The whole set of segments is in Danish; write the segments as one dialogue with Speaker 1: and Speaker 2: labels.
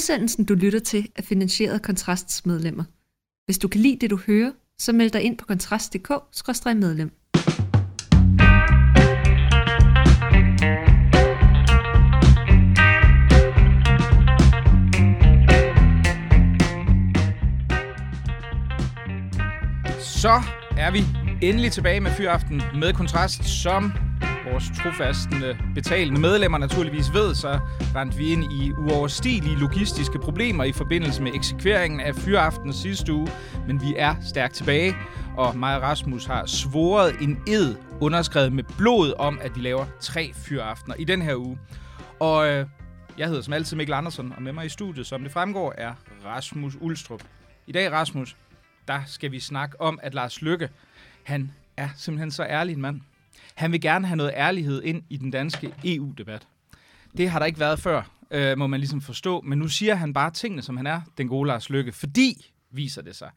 Speaker 1: Udsendelsen, du lytter til, er finansieret af Kontrasts medlemmer. Hvis du kan lide det, du hører, så meld dig ind på kontrast.dk-medlem.
Speaker 2: Så er vi endelig tilbage med Fyraften med Kontrast, som vores trofaste betalende medlemmer naturligvis ved, så rendte vi ind i uoverstigelige logistiske problemer i forbindelse med eksekveringen af Fyraften sidste uge, men vi er stærkt tilbage, og mig og Rasmus har svoret en ed underskrevet med blod om, at vi laver tre Fyraftener i den her uge. Og øh, jeg hedder som altid Mikkel Andersen, og med mig i studiet, som det fremgår, er Rasmus Ulstrup. I dag, Rasmus, der skal vi snakke om, at Lars Lykke, han er simpelthen så ærlig en mand. Han vil gerne have noget ærlighed ind i den danske EU-debat. Det har der ikke været før, øh, må man ligesom forstå. Men nu siger han bare tingene, som han er, den gode Lars Lykke. Fordi, viser det sig,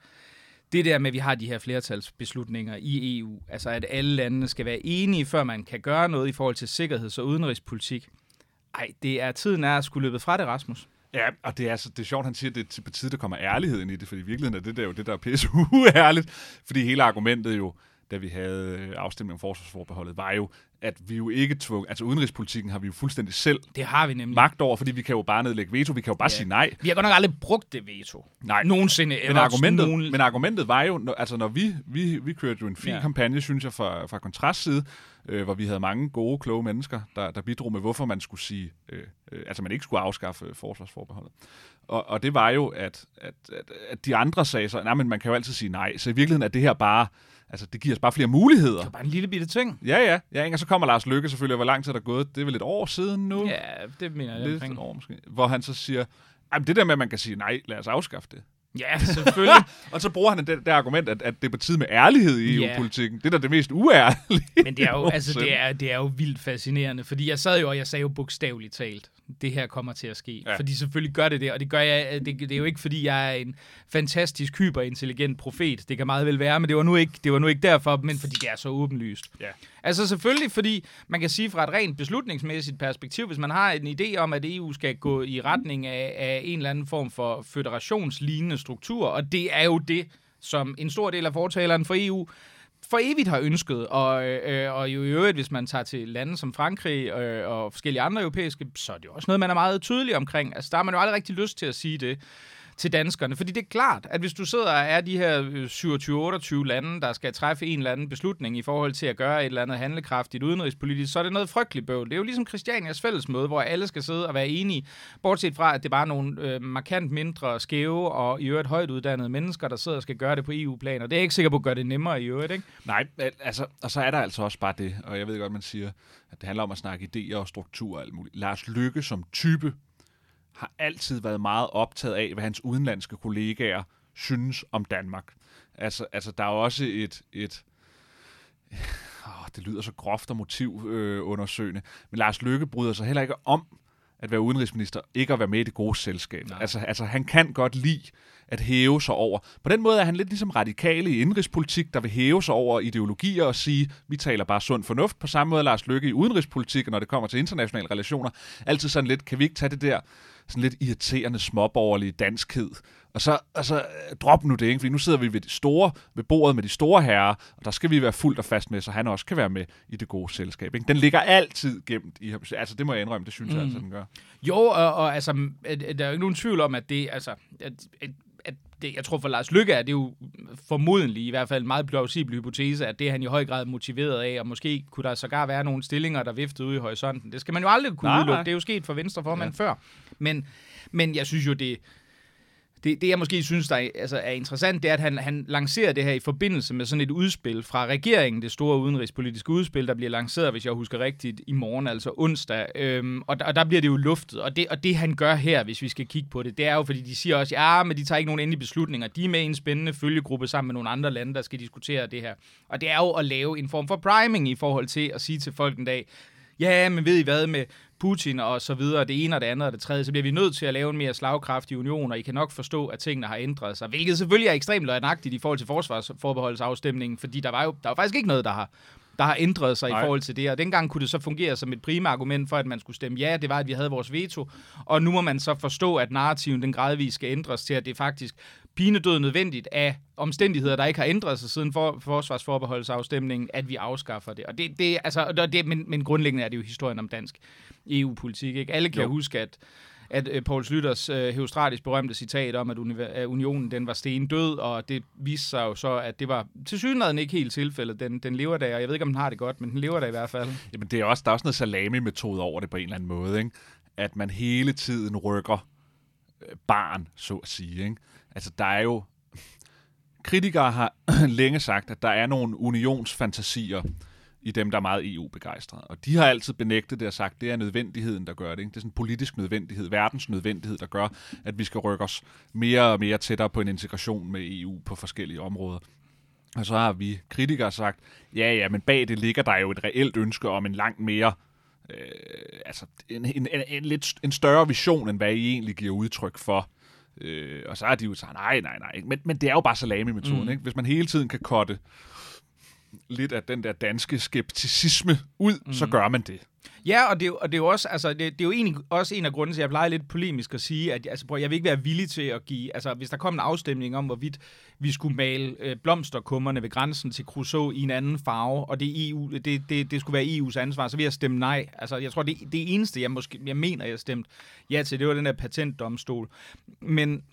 Speaker 2: det der med, at vi har de her flertalsbeslutninger i EU, altså at alle landene skal være enige, før man kan gøre noget i forhold til sikkerheds- og udenrigspolitik. Ej, det er tiden er at skulle løbe fra det, Rasmus.
Speaker 3: Ja, og det er, altså, det er sjovt, han siger, at det er på tide, der kommer ærlighed ind i det, for i virkeligheden er det der jo det, der er pisse uærligt, fordi hele argumentet jo, da vi havde øh, afstemning om forsvarsforbeholdet, var jo, at vi jo ikke tvunget, altså udenrigspolitikken har vi jo fuldstændig selv
Speaker 2: Det har vi nemlig.
Speaker 3: magt over, fordi vi kan jo bare nedlægge veto, vi kan jo bare
Speaker 2: Ja.
Speaker 3: sige nej.
Speaker 2: Vi har godt nok aldrig brugt det veto.
Speaker 3: Nej.
Speaker 2: Nogensinde.
Speaker 3: Men argumentet,
Speaker 2: nogen-
Speaker 3: men argumentet var jo, når, altså når vi, vi, vi kørte jo en fin
Speaker 2: ja.
Speaker 3: kampagne, synes jeg, fra, fra Kontrast side, øh, hvor vi havde mange gode, kloge mennesker, der, der bidrog med, hvorfor man skulle sige, øh, øh, altså man ikke skulle afskaffe øh, forsvarsforbeholdet. Og, og det var jo, at, at, at, at de andre sagde så, nej, men man kan jo altid sige nej. Så i virkeligheden er det her bare, altså det giver os bare flere muligheder.
Speaker 2: Det var bare en lille bitte ting.
Speaker 3: Ja, ja. ja ikke? og så kommer Lars Lykke selvfølgelig, hvor lang tid er der gået? Det er vel et år siden nu?
Speaker 2: Ja, det mener jeg
Speaker 3: Lidt et år måske. Hvor han så siger, Jamen, det der med, at man kan sige, nej, lad os afskaffe det.
Speaker 2: Ja, selvfølgelig.
Speaker 3: Og så bruger han det, det argument, at, at det er på tide med ærlighed i
Speaker 2: Ja.
Speaker 3: EU-politikken. Det er da det mest uærlige.
Speaker 2: Men det er jo, altså, det er, det er jo vildt fascinerende, fordi jeg sad jo, og jeg sagde jo bogstaveligt talt, det her kommer til at ske. Ja. Fordi selvfølgelig gør det det, og det gør jeg, det, det er jo ikke, fordi jeg er en fantastisk, hyperintelligent profet. Det kan meget vel være, men det var nu ikke, det var nu ikke derfor, men fordi det er så åbenlyst.
Speaker 3: Ja.
Speaker 2: Altså selvfølgelig, fordi man kan sige fra et rent beslutningsmæssigt perspektiv, hvis man har en idé om, at EU skal gå i retning af, af en eller anden form for føderationslignende struktur, og det er jo det, som en stor del af fortaleren for EU for evigt har ønsket, og, øh, og jo i øvrigt, hvis man tager til lande som Frankrig øh, og forskellige andre europæiske, så er det jo også noget, man er meget tydelig omkring. Altså, der har man jo aldrig rigtig lyst til at sige det til danskerne. Fordi det er klart, at hvis du sidder og er de her øh, 27-28 lande, der skal træffe en eller anden beslutning i forhold til at gøre et eller andet handlekraftigt udenrigspolitisk, så er det noget frygteligt bøvl. Det er jo ligesom Christianias fællesmøde, hvor alle skal sidde og være enige, bortset fra, at det er bare nogle øh, markant mindre skæve og i øvrigt højt uddannede mennesker, der sidder og skal gøre det på EU-plan. Og det er ikke sikkert på at gøre det nemmere i øvrigt, ikke?
Speaker 3: Nej, altså, og så er der altså også bare det, og jeg ved godt, man siger, at det handler om at snakke idéer og struktur og alt muligt. Lars Lykke som type har altid været meget optaget af, hvad hans udenlandske kollegaer synes om Danmark. Altså, altså der er også et, et åh, det lyder så groft og motivundersøgende, øh, undersøgende, men Lars Lykke bryder sig heller ikke om at være udenrigsminister, ikke at være med i det gode selskab.
Speaker 2: Nej.
Speaker 3: Altså, altså han kan godt lide at hæve sig over. På den måde er han lidt ligesom radikale i indrigspolitik, der vil hæve sig over ideologier og sige, vi taler bare sund fornuft. På samme måde er Lars Lykke i udenrigspolitik, og når det kommer til internationale relationer, altid sådan lidt, kan vi ikke tage det der sådan lidt irriterende småborgerlige danskhed, og så, og så øh, drop nu det, ikke? fordi nu sidder vi ved, de store, ved bordet med de store herrer, og der skal vi være fuldt og fast med, så han også kan være med i det gode selskab. Ikke? Den ligger altid gemt i ham. Altså det må jeg indrømme, det synes mm. jeg altså, den gør.
Speaker 2: Jo, og, og altså, der er jo ikke nogen tvivl om, at det, altså, at, at, at det, jeg tror for Lars Lykke er det jo formodentlig i hvert fald en meget plausibel hypotese, at det er han i høj grad motiveret af, og måske kunne der sågar være nogle stillinger, der viftede ude i horisonten. Det skal man jo aldrig kunne
Speaker 3: Nej,
Speaker 2: udelukke.
Speaker 3: nej.
Speaker 2: Det er jo sket for Venstreformand ja. før. Men, men jeg synes jo, det, det, det jeg måske synes, der er, altså, er interessant, det er, at han, han lancerer det her i forbindelse med sådan et udspil fra regeringen, det store udenrigspolitiske udspil, der bliver lanceret, hvis jeg husker rigtigt, i morgen, altså onsdag. Øhm, og, der, og der bliver det jo luftet. Og det, og det han gør her, hvis vi skal kigge på det, det er jo, fordi de siger også, ja, men de tager ikke nogen endelige beslutninger. De er med i en spændende følgegruppe sammen med nogle andre lande, der skal diskutere det her. Og det er jo at lave en form for priming i forhold til at sige til folk en dag, ja, men ved I hvad med Putin og så videre, det ene og det andet og det tredje, så bliver vi nødt til at lave en mere slagkraftig union, og I kan nok forstå, at tingene har ændret sig, hvilket selvfølgelig er ekstremt løgnagtigt i forhold til forsvarsforbeholdsafstemningen, fordi der var jo der var faktisk ikke noget, der har der har ændret sig
Speaker 3: Nej.
Speaker 2: i forhold til det. Og dengang kunne det så fungere som et prima argument for, at man skulle stemme ja. Det var, at vi havde vores veto. Og nu må man så forstå, at narrativen den gradvist skal ændres til, at det faktisk pinedød nødvendigt af omstændigheder, der ikke har ændret sig siden for, forsvarsforbeholdsafstemningen, at vi afskaffer det. Og det, det altså, det men, men grundlæggende er det jo historien om dansk EU-politik. Ikke? Alle kan. Jo. huske, at at øh, Paul Slytters øh, heostratisk berømte citat om, at, uni- at unionen den var sten død, og det viste sig jo så, at det var til synligheden ikke helt tilfældet. Den, den lever der, og jeg ved ikke, om den har det godt, men den lever der i hvert fald.
Speaker 3: Jamen, det er også, der er også noget salami-metode over det på en eller anden måde, ikke? At man hele tiden rykker øh, barn, så at sige, ikke? Altså, der er jo... Kritikere har længe sagt, at der er nogle unionsfantasier i dem, der er meget EU-begejstrede. Og de har altid benægtet det og sagt, at det er nødvendigheden, der gør det. Ikke? Det er sådan en politisk nødvendighed, verdens nødvendighed, der gør, at vi skal rykke os mere og mere tættere på en integration med EU på forskellige områder. Og så har vi kritikere sagt, ja ja, men bag det ligger der jo et reelt ønske om en langt mere, øh, altså en, en, en, en, lidt, en større vision, end hvad I egentlig giver udtryk for. Øh, og så har de jo sagt, nej, nej, nej. Men, men det er jo bare salami-metoden, mm. ikke? Hvis man hele tiden kan kotte lidt af den der danske skepticisme ud, mm. så gør man det.
Speaker 2: Ja, og det, er og det er jo også, altså, det, det er jo egentlig også en af grunden til, at jeg plejer lidt polemisk at sige, at altså, prøv, jeg vil ikke være villig til at give, altså hvis der kom en afstemning om, hvorvidt vi skulle male øh, blomsterkummerne ved grænsen til Crusoe i en anden farve, og det, EU, det, det, det skulle være EU's ansvar, så vil jeg stemme nej. Altså, jeg tror, det, det eneste, jeg, måske, jeg mener, jeg stemte ja til, det var den der patentdomstol. Men,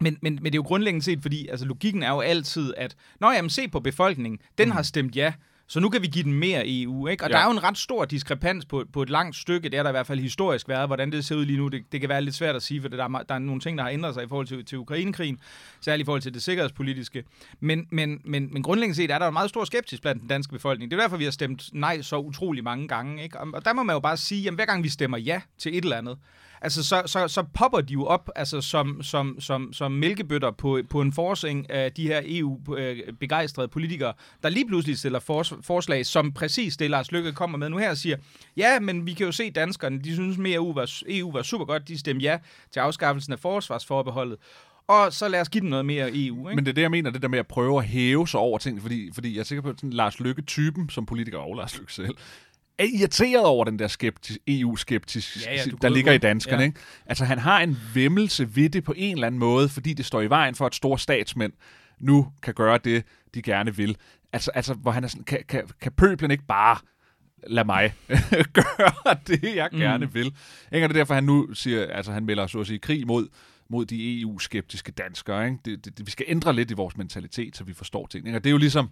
Speaker 2: men, men, men det er jo grundlæggende set, fordi altså, logikken er jo altid, at Nå jamen, se på befolkningen, den har stemt ja, så nu kan vi give den mere EU, ikke? Og ja. Der er jo en ret stor diskrepans på, på et langt stykke, det er der i hvert fald historisk været, hvordan det ser ud lige nu, det, det kan være lidt svært at sige, for der er, der er nogle ting, der har ændret sig i forhold til, til Ukrainekrigen, særligt i forhold til det sikkerhedspolitiske. Men, men, men, men grundlæggende set er der en meget stor skepsis blandt den danske befolkning. Det er derfor, vi har stemt nej så utrolig mange gange, ikke? Og der må man jo bare sige, jamen hver gang vi stemmer ja til et eller andet, altså så, så, så popper de jo op altså som, som, som, som mælkebøtter på, på en forsing af de her EU-begejstrede øh, politikere, der lige pludselig stiller fors, forslag, som præcis det Lars Lykke kommer med nu her og siger, ja, men vi kan jo se danskerne, de synes mere EU var, EU var super godt, de stemte ja til afskaffelsen af forsvarsforbeholdet, og så lad os give den noget mere EU, ikke?
Speaker 3: Men det er det, jeg mener, det der med at prøve at hæve sig over ting, fordi, fordi jeg er sikker på, at sådan Lars Lykke-typen som politiker, og Lars Lykke selv, er irriteret over den der skeptis, EU-skeptis,
Speaker 2: Ja, ja,
Speaker 3: der ligger i danskerne.
Speaker 2: ja.
Speaker 3: Ikke? Altså, han har en vemmelse ved det på en eller anden måde, fordi det står i vejen for, at store statsmænd nu kan gøre det, de gerne vil. Altså, altså hvor han er sådan, kan, kan, kan pøblen ikke bare lad mig gøre det, jeg
Speaker 2: Mm.
Speaker 3: gerne vil. Ikke? Og det er derfor, han nu siger, altså han melder så at sige krig mod, mod de EU-skeptiske danskere. Ikke? Det, det, det, vi skal ændre lidt i vores mentalitet, så vi forstår ting. Ikke? Og det er jo ligesom,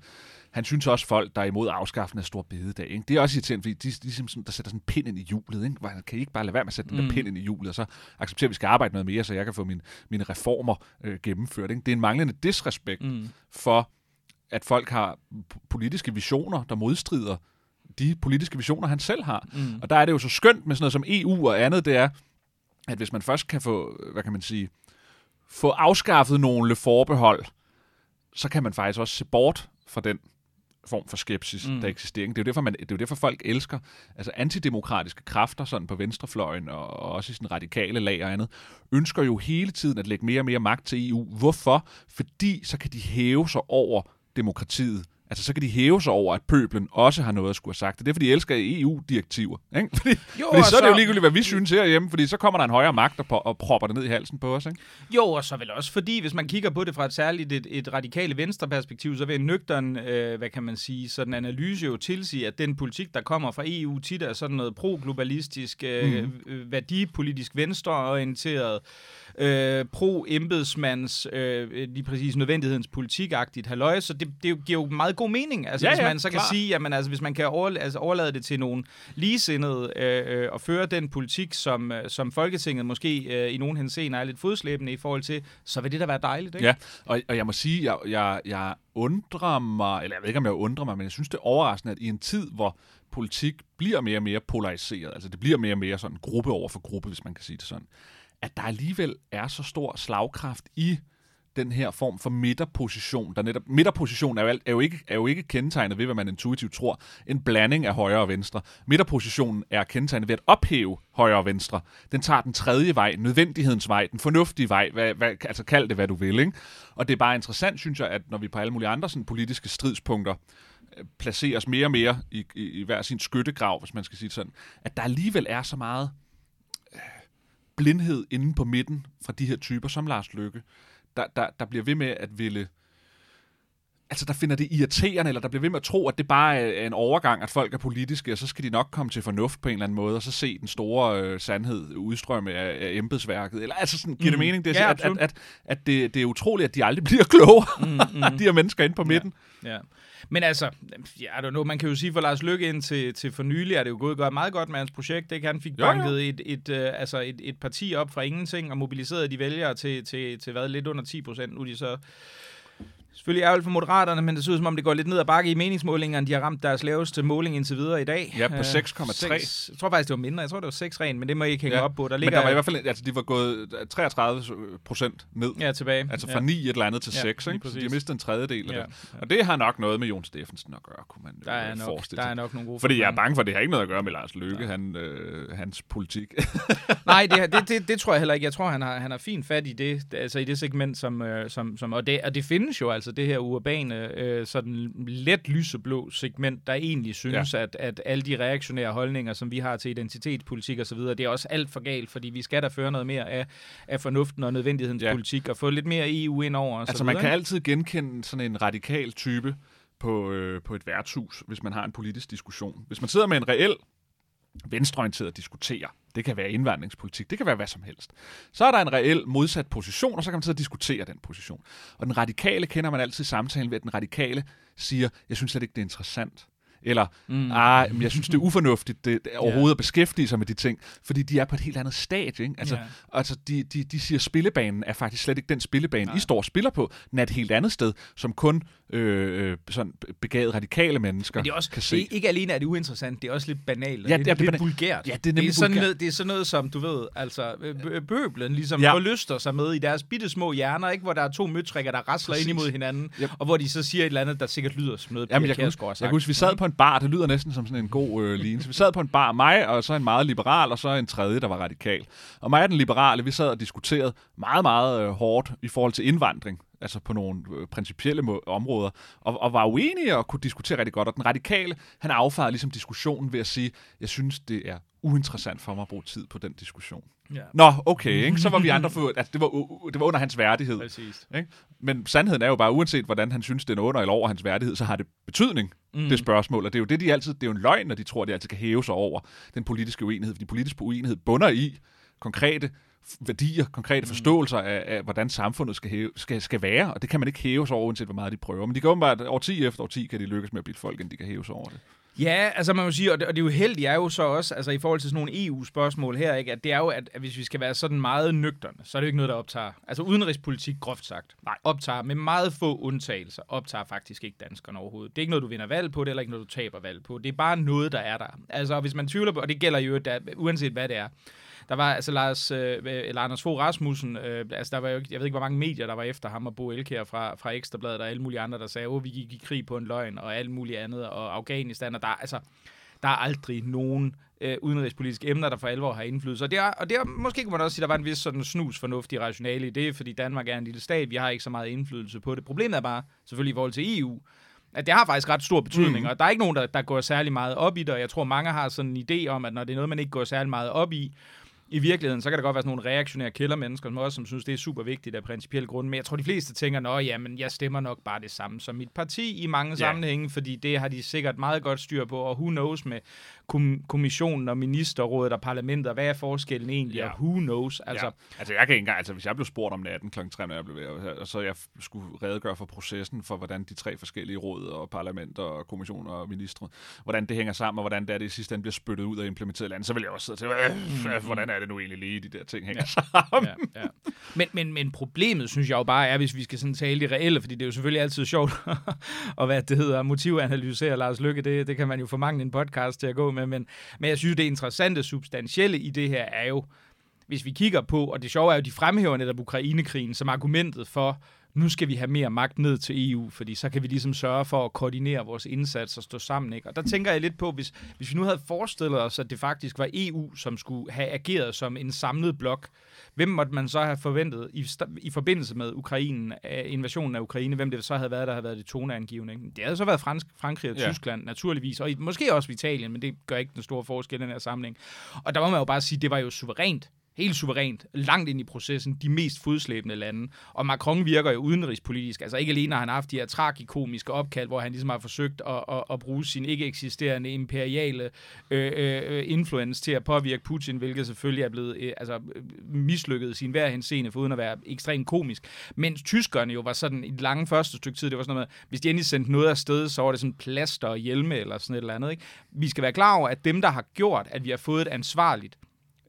Speaker 3: han synes også folk, der er imod afskaffelsen af stor bededag. Ikke? Det er også irriterende, fordi de, de, de ligesom sådan, der sætter sådan en pind ind i hjulet. Ikke? Hvor han Kan I ikke bare lade være med at sætte mm. den der pind ind i hjulet, og så acceptere, at vi skal arbejde noget mere, så jeg kan få mine, mine reformer øh, gennemført. Ikke? Det er en manglende disrespekt mm. for, at folk har politiske visioner, der modstrider de politiske visioner, han selv har. Mm. Og der er det jo så skønt med sådan noget som EU og andet, det er, at hvis man først kan få, hvad kan man sige, få afskaffet nogle forbehold, så kan man faktisk også se bort fra den form for skepsis, mm. der eksisterer. Det er, jo derfor, man, det er jo derfor, folk elsker altså antidemokratiske kræfter sådan på venstrefløjen og, og også i sådan radikale lag og andet, ønsker jo hele tiden at lægge mere og mere magt til EU. Hvorfor? Fordi så kan de hæve sig over demokratiet. Altså, så kan de hæve sig over, at pøblen også har noget at skulle have sagt. Det er derfor, de elsker EU-direktiver. Ikke? Fordi,
Speaker 2: Jo,
Speaker 3: fordi så er det jo ligegyldigt, hvad vi synes herhjemme, fordi så kommer der en højere magt og, og propper det ned i halsen på os. Ikke?
Speaker 2: Jo, og så vel også fordi, hvis man kigger på det fra et særligt et, et radikale venstre perspektiv, så vil en nøgtern, øh, hvad kan man sige, sådan analyse jo tilsige, at den politik, der kommer fra EU, tit er sådan noget pro-globalistisk, øh, mm. værdipolitisk venstreorienteret, øh, pro-embedsmands, øh, lige præcis nødvendighedens politikagtigt halløj, så det, det giver jo meget god mening. Altså,
Speaker 3: Ja,
Speaker 2: hvis
Speaker 3: ja,
Speaker 2: man så kan
Speaker 3: klart.
Speaker 2: sige, jamen, altså, hvis man kan overla- altså, overlade det til nogle ligesindede øh, øh, og føre den politik, som, øh, som Folketinget måske øh, i nogle henseender er lidt fodslæbende i forhold til, så vil det da være dejligt, ikke?
Speaker 3: Ja, og, og jeg må sige, jeg, jeg, jeg undrer mig, eller jeg ved ikke, om jeg undrer mig, men jeg synes, det er overraskende, at i en tid, hvor politik bliver mere og mere polariseret, altså det bliver mere og mere sådan gruppe over for gruppe, hvis man kan sige det sådan, at der alligevel er så stor slagkraft i den her form for midterposition, der netop, midterposition er jo, alt, er, jo ikke, er jo ikke kendetegnet ved, hvad man intuitivt tror, en blanding af højre og venstre. Midterpositionen er kendetegnet ved at ophæve højre og venstre. Den tager den tredje vej, nødvendighedens vej, den fornuftige vej, hvad, hvad, altså kald det, hvad du vil. Ikke? Og det er bare interessant, synes jeg, at når vi på alle mulige andre sådan, politiske stridspunkter øh, placeres mere og mere i, i, i hver sin skyttegrav, hvis man skal sige det sådan, at der alligevel er så meget blindhed inde på midten fra de her typer, som Lars Lykke, der, der, der bliver ved med at ville altså der finder det irriterende, eller der bliver ved med at tro, at det bare er en overgang, at folk er politiske, og så skal de nok komme til fornuft på en eller anden måde, og så se den store øh, sandhed udstrømme af, af embedsværket. Eller altså sådan, giver mm. det mening? Det er,
Speaker 2: Ja,
Speaker 3: at, at, at, at det, det er utroligt, at de aldrig bliver klogere,
Speaker 2: Mm, mm.
Speaker 3: de her mennesker inde på midten.
Speaker 2: Ja. Men altså, ja, know, man kan jo sige for Lars Lykke ind til, til for nylig, er det jo gået godt, meget godt med hans projekt. Ikke? Han fik
Speaker 3: Jo, jo.
Speaker 2: banket et, et, øh, altså et, et parti op fra ingenting og mobiliseret de vælgere til, til, til hvad, lidt under 10 procent. Nu er de så selvfølgelig ærgerligt for moderaterne, men det ser ud som om, det går lidt ned ad bakke i meningsmålingerne. De har ramt deres laveste måling indtil videre i dag.
Speaker 3: Ja, på
Speaker 2: Øh,
Speaker 3: 6,3.
Speaker 2: seks- Jeg tror faktisk, det var mindre. Jeg tror, det var 6 ren, men det må I ikke hænge
Speaker 3: Ja,
Speaker 2: op på. Der
Speaker 3: Men
Speaker 2: ligger
Speaker 3: der var i hvert fald, altså de var gået 33 procent ned.
Speaker 2: ja, tilbage.
Speaker 3: Altså
Speaker 2: ja.
Speaker 3: fra 9 et eller andet til
Speaker 2: Ja,
Speaker 3: 6,
Speaker 2: lige
Speaker 3: ikke? Så de har mistet en tredjedel af
Speaker 2: Ja,
Speaker 3: det. Og det har nok noget med Jon Steffensen at gøre, kunne man
Speaker 2: Der er,
Speaker 3: øh,
Speaker 2: nok,
Speaker 3: forestille
Speaker 2: der
Speaker 3: sig.
Speaker 2: er nok nogle gode
Speaker 3: Fordi jeg er bange for, at det har ikke noget at gøre med Lars Løkke, han, øh, hans politik.
Speaker 2: Nej, det, det, det, det tror jeg heller ikke. Jeg tror, han har, han har fint fat i det, altså i det segment, som, øh, som, som og, det, og det findes jo altså, det her urbane, øh, sådan let lyseblå segment, der egentlig synes, ja. at, at alle de reaktionære holdninger, som vi har til identitetspolitik og så videre, det er også alt for galt, fordi vi skal da føre noget mere af, af fornuften og nødvendighedens
Speaker 3: Ja.
Speaker 2: politik, og få lidt mere EU ind over. Og så
Speaker 3: altså man kan altid genkende sådan en radikal type på, øh, på et værtshus, hvis man har en politisk diskussion. Hvis man sidder med en reel venstreorienteret diskuterer, det kan være indvandringspolitik, det kan være hvad som helst, så er der en reel modsat position, og så kan man sidde og diskutere den position. Og den radikale kender man altid i samtalen ved, at den radikale siger, jeg synes slet ikke, det er interessant. Eller, mm. ah, jeg synes, det er ufornuftigt det, det overhovedet at beskæftige sig med de ting, fordi de er på et helt andet stadie. Ikke? Altså,
Speaker 2: Ja.
Speaker 3: altså de, de, de siger, at spillebanen er faktisk slet ikke den spillebane, Nej. I står og spiller på. Den er et helt andet sted, som kun øh, øh, sådan begavede radikale mennesker
Speaker 2: Men det er også,
Speaker 3: kan se.
Speaker 2: det er, ikke alene er det uinteressant, det er også lidt banalt.
Speaker 3: Ja,
Speaker 2: lidt,
Speaker 3: det er
Speaker 2: lidt
Speaker 3: banalt.
Speaker 2: vulgært.
Speaker 3: Ja, det er
Speaker 2: det, er sådan noget, det er sådan noget, som du ved, altså øh, bø- bøblen ligesom
Speaker 3: Ja.
Speaker 2: forlyster sig med i deres bitte små hjerner, ikke? hvor der er to møtrikker, der rasler ind imod hinanden,
Speaker 3: Yep.
Speaker 2: og hvor de så siger et eller andet, der sikkert lyder som noget,
Speaker 3: Jamen, jeg kan, huske, jeg kan huske, vi sad på en bar, det lyder næsten som sådan en god øh, lignende. Så vi sad på en bar, mig og så en meget liberal, og så en tredje, der var radikal. Og mig og den liberale, vi sad og diskuterede meget, meget øh, hårdt i forhold til indvandring, altså på nogle øh, principielle områder, og, og var uenige og kunne diskutere rigtig godt. Og den radikale, han affarede ligesom diskussionen ved at sige, jeg synes, det er uinteressant for mig at bruge tid på den diskussion.
Speaker 2: Ja,
Speaker 3: Nå, okay, ikke? så var vi andre for, at det var, det var under hans værdighed.
Speaker 2: præcis.
Speaker 3: Ikke? Men sandheden er jo bare, uanset hvordan han synes, det er under eller over hans værdighed, så har det betydning, mm. det spørgsmål. Og det er jo det, de altid, det er jo en løgn, når de tror, at de altid kan hæve sig over den politiske uenighed. Fordi politisk uenighed bunder i konkrete værdier, konkrete forståelser af, af, hvordan samfundet skal, hæve, skal, skal være, og det kan man ikke hæve sig over, uanset hvor meget de prøver. Men de kan åbenbart, over 10 efter år 10, kan de lykkes med at blive folk, end de kan hæve sig over det.
Speaker 2: Ja, altså man må sige, og det, og det uheldige er jo så også, altså i forhold til sådan nogle EU-spørgsmål her, ikke, at det er jo, at, at hvis vi skal være sådan meget nøgterne, så er det jo ikke noget, der optager, altså udenrigspolitik groft sagt, nej, optager med meget få undtagelser, optager faktisk ikke danskerne overhovedet. Det er ikke noget, du vinder valg på, det er ikke noget, du taber valg på. Det er bare noget, der er der. Altså hvis man tvivler på, og det gælder jo, der, uanset hvad det er, der var altså Lars, øh, eller Anders Fogh Rasmussen, øh, altså der var jo, ikke- jeg ved ikke, hvor mange medier, der var efter ham, og Bo Elkær fra, fra Ekstrabladet, og alle mulige andre, der sagde, at vi gik i krig på en løgn, og alt muligt andet, og Afghanistan, og der, altså, der er aldrig nogen øh, udenrigspolitiske emner, der for alvor har indflydelse. Og det er, og det er, måske kan man også sige, der var en vis sådan snus fornuftig rationale i det, fordi Danmark er en lille stat, vi har ikke så meget indflydelse på det. Problemet er bare, selvfølgelig i forhold til EU, at det har faktisk ret stor betydning, mm. og der er ikke nogen, der, der går særlig meget op i det, og jeg tror, mange har sådan en idé om, at når det er noget, man ikke går særlig meget op i, i virkeligheden, så kan der godt være sådan nogle reaktionære kældermennesker, som også som synes, det er super vigtigt af principielle grunde. Men jeg tror, de fleste tænker, nå jamen, jeg stemmer nok bare det samme som mit parti i mange
Speaker 3: Ja.
Speaker 2: sammenhænge, fordi det har de sikkert meget godt styr på, og who knows med kom- kommissionen og ministerrådet og parlamentet, og hvad er forskellen egentlig,
Speaker 3: Ja.
Speaker 2: og who knows. Altså,
Speaker 3: Altså, ja. altså jeg kan ikke engang, altså hvis jeg blev spurgt om natten kl. 3, når jeg blev ved, og så jeg skulle redegøre for processen for, hvordan de tre forskellige råd og parlamenter og kommissioner og ministre, hvordan det hænger sammen, og hvordan det er, det i sidste ende bliver spyttet ud og implementeret i landet, så vil jeg også sidde til, øh, øh, hvordan er det nu egentlig lige, de der ting hænger sammen.
Speaker 2: ja, ja. Men, men, men problemet, synes jeg jo bare er, hvis vi skal sådan tale de reelle, fordi det er jo selvfølgelig altid sjovt at hvad det hedder, motivanalysere Lars Lykke, det, det kan man jo få mange en podcast til at gå med, men, men jeg synes, det interessante, substantielle i det her er jo, hvis vi kigger på, og det sjove er jo, de fremhæver netop Ukrainekrigen som argumentet for, nu skal vi have mere magt ned til EU, fordi så kan vi ligesom sørge for at koordinere vores indsats og stå sammen. Ikke? Og der tænker jeg lidt på, hvis, hvis vi nu havde forestillet os, at det faktisk var EU, som skulle have ageret som en samlet blok, hvem måtte man så have forventet i, i forbindelse med Ukraine, invasionen af Ukraine, hvem det så havde været, der havde været det toneangivende? Ikke? Det havde så været Fransk, Frankrig og ja. Tyskland, naturligvis, og måske også Italien, men det gør ikke den store forskel i den her sammenhæng. Og der må man jo bare sige, at det var jo suverænt helt suverænt, langt ind i processen, de mest fodslæbende lande. Og Macron virker jo udenrigspolitisk. Altså ikke alene har han haft de her tragikomiske opkald, hvor han ligesom har forsøgt at, at, at bruge sin ikke eksisterende imperiale øh, øh, influence til at påvirke Putin, hvilket selvfølgelig er blevet øh, altså, mislykket i sin hver henseende, for uden at være ekstremt komisk. Mens tyskerne jo var sådan i det lange første stykke tid, det var sådan noget med, hvis de endelig sendte noget afsted, så var det sådan plaster og hjelme eller sådan et eller andet. Ikke? Vi skal være klar over, at dem, der har gjort, at vi har fået et ansvarligt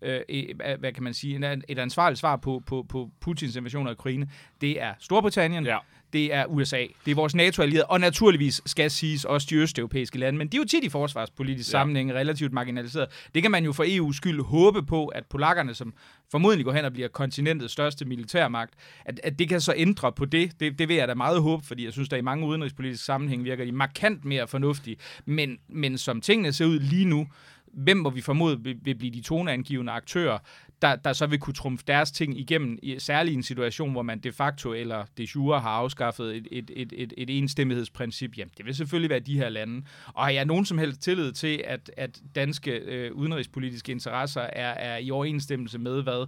Speaker 2: øh, hvad kan man sige, et ansvarligt svar på, på, på Putins invasion af Ukraine, det er Storbritannien, ja. det er USA, det er vores NATO-allierede, og naturligvis skal siges også de østeuropæiske lande, men de er jo tit i forsvarspolitisk ja. sammenhæng relativt marginaliseret. Det kan man jo for EU's skyld håbe på, at polakkerne, som formodentlig går hen og bliver kontinentets største militærmagt, at, at det kan så ændre på det. det. Det vil jeg da meget håbe, fordi jeg synes, der i mange udenrigspolitiske sammenhæng virker de markant mere fornuftige. Men, men som tingene ser ud lige nu, hvem må vi formode vil, vil blive de toneangivende aktører, der, der så vil kunne trumfe deres ting igennem, i, særligt i en situation, hvor man de facto eller de jure har afskaffet et, et, et, et, et enstemmighedsprincip. Jamen, det vil selvfølgelig være de her lande. Og har jeg nogen som helst tillid til, at, at danske øh, udenrigspolitiske interesser er, er i overensstemmelse med, hvad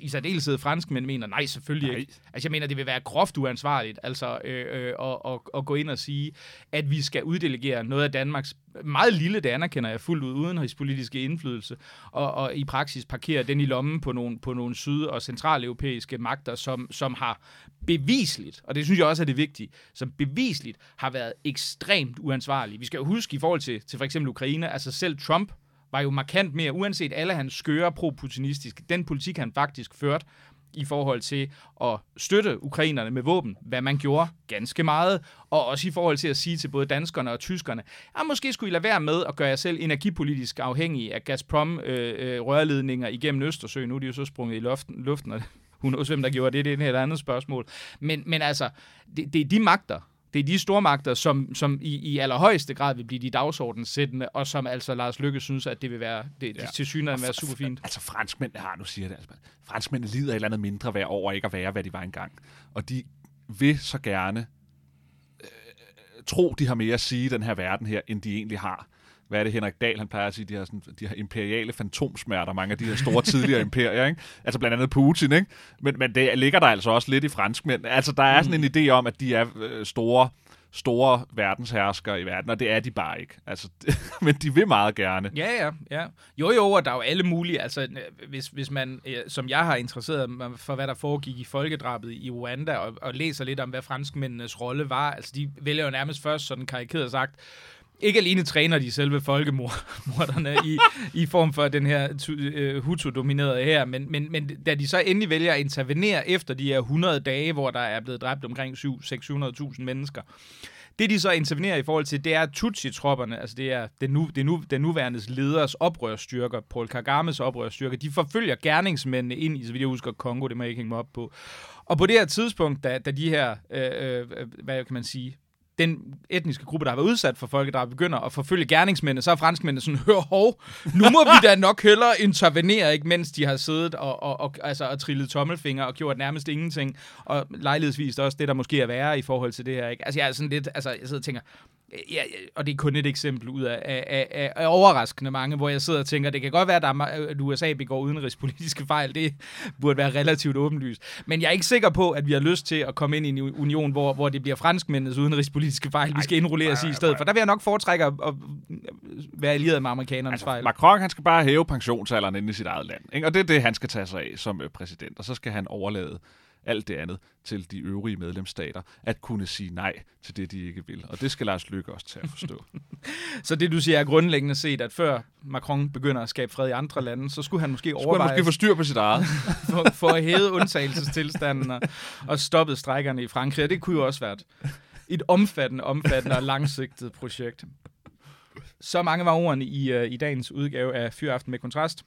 Speaker 2: i særdeleshed franskmænd mener, nej, selvfølgelig nej. ikke. Altså, jeg mener, det vil være groft uansvarligt, altså, øh, øh, at, at, at gå ind og sige, at vi skal uddelegere noget af Danmarks meget lille, det anerkender jeg fuldt ud, udenrigspolitiske indflydelse, og, og i praksis parkere den i lommen på nogle, på nogle syd- og centraleuropæiske magter, som, som har bevisligt, og det synes jeg også er det vigtige, som bevisligt har været ekstremt uansvarlige. Vi skal jo huske i forhold til, til for eksempel Ukraine, altså selv Trump var jo markant mere, uanset alle hans skøre pro-putinistiske, den politik, han faktisk førte i forhold til at støtte ukrainerne med våben, hvad man gjorde ganske meget, og også i forhold til at sige til både danskerne og tyskerne, at måske skulle I lade være med at gøre jer selv energipolitisk afhængige af Gazprom-rørledninger øh, øh, igennem Østersøen. Nu er de jo så sprunget i luften, luften og hun også, hvem der gjorde det, det er et helt andet spørgsmål. Men, men altså, det, det er de magter, det er de stormagter, som, som i, i allerhøjeste grad vil blive de dagsordenssættende, og som altså Lars Lykke synes, at det vil være, det, ja. til synligheden være super fint.
Speaker 3: Altså franskmændene har, nu siger det, altså, franskmændene lider et eller andet mindre værd over ikke at være, hvad de var engang. Og de vil så gerne øh, tro, de har mere at sige i den her verden her, end de egentlig har hvad er det Henrik Dahl, han plejer at sige, de har, sådan, de har imperiale fantomsmerter, mange af de her store tidligere imperier, ikke? altså blandt andet Putin, ikke? Men, men det ligger der altså også lidt i franskmænd. Altså der er sådan mm. en idé om, at de er øh, store store verdensherskere i verden, og det er de bare ikke. Altså, men de vil meget gerne.
Speaker 2: Ja, ja, ja. Jo, jo, og der er jo alle mulige, altså hvis, hvis man, som jeg har interesseret for, hvad der foregik i folkedrabet i Rwanda, og, og læser lidt om, hvad franskmændenes rolle var, altså de vælger jo nærmest først sådan karikeret sagt, ikke alene træner de selve folkemorderne i, i form for den her uh, øh, Hutu-dominerede her, men, men, men da de så endelig vælger at intervenere efter de her 100 dage, hvor der er blevet dræbt omkring 600.000 mennesker, det de så intervenerer i forhold til, det er Tutsi-tropperne, altså det er den, nu, det nu, den nuværende leders oprørsstyrker, Paul Kagames oprørsstyrker, de forfølger gerningsmændene ind i, så vidt jeg husker, Kongo, det må jeg ikke hænge mig op på. Og på det her tidspunkt, da, da de her, øh, øh, hvad kan man sige, den etniske gruppe, der har været udsat for folkedrab, begynder at forfølge gerningsmændene, så er franskmændene sådan, hør hov, nu må vi da nok hellere intervenere, ikke, mens de har siddet og, og, og, altså, og trillet tommelfinger og gjort nærmest ingenting. Og lejlighedsvis også det, der måske er værre i forhold til det her. Ikke? Altså jeg er sådan lidt, altså jeg sidder og tænker, ja, og det er kun et eksempel ud af, af, af, af overraskende mange, hvor jeg sidder og tænker, det kan godt være, at USA begår udenrigspolitiske fejl. Det burde være relativt åbenlyst. Men jeg er ikke sikker på, at vi har lyst til at komme ind i en union, hvor, hvor det bliver franskmændenes udenrigspolitiske fejl, vi skal indrulleres i i stedet. For der vil jeg nok foretrække at, at være allieret med amerikanernes altså, fejl.
Speaker 3: Macron, han skal bare hæve pensionsalderen inde i sit eget land. Ikke? Og det er det, han skal tage sig af som øh, præsident. Og så skal han overlade alt det andet til de øvrige medlemsstater, at kunne sige nej til det, de ikke vil. Og det skal Lars Løkke også til at forstå.
Speaker 2: så det, du siger, er grundlæggende set, at før Macron begynder at skabe fred i andre lande, så skulle han måske overveje... Skulle
Speaker 3: han måske få styr på sit eget.
Speaker 2: for, for at hæve undtagelsestilstanden og, og stoppe strækkerne i Frankrig. Og det kunne jo også være et, et omfattende, omfattende og langsigtet projekt. Så mange var ordene i, uh, i dagens udgave af Fyraften med Kontrast.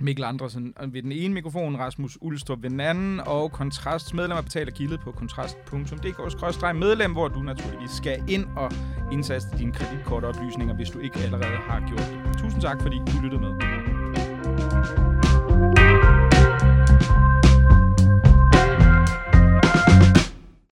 Speaker 2: Mikkel Andresen ved den ene mikrofon, Rasmus Ulstrup ved den anden, og Kontrasts medlemmer betaler gildet på kontrast.dk-medlem, hvor du naturligvis skal ind og indsaste dine kreditkortoplysninger, hvis du ikke allerede har gjort det. Tusind tak, fordi du lyttede med.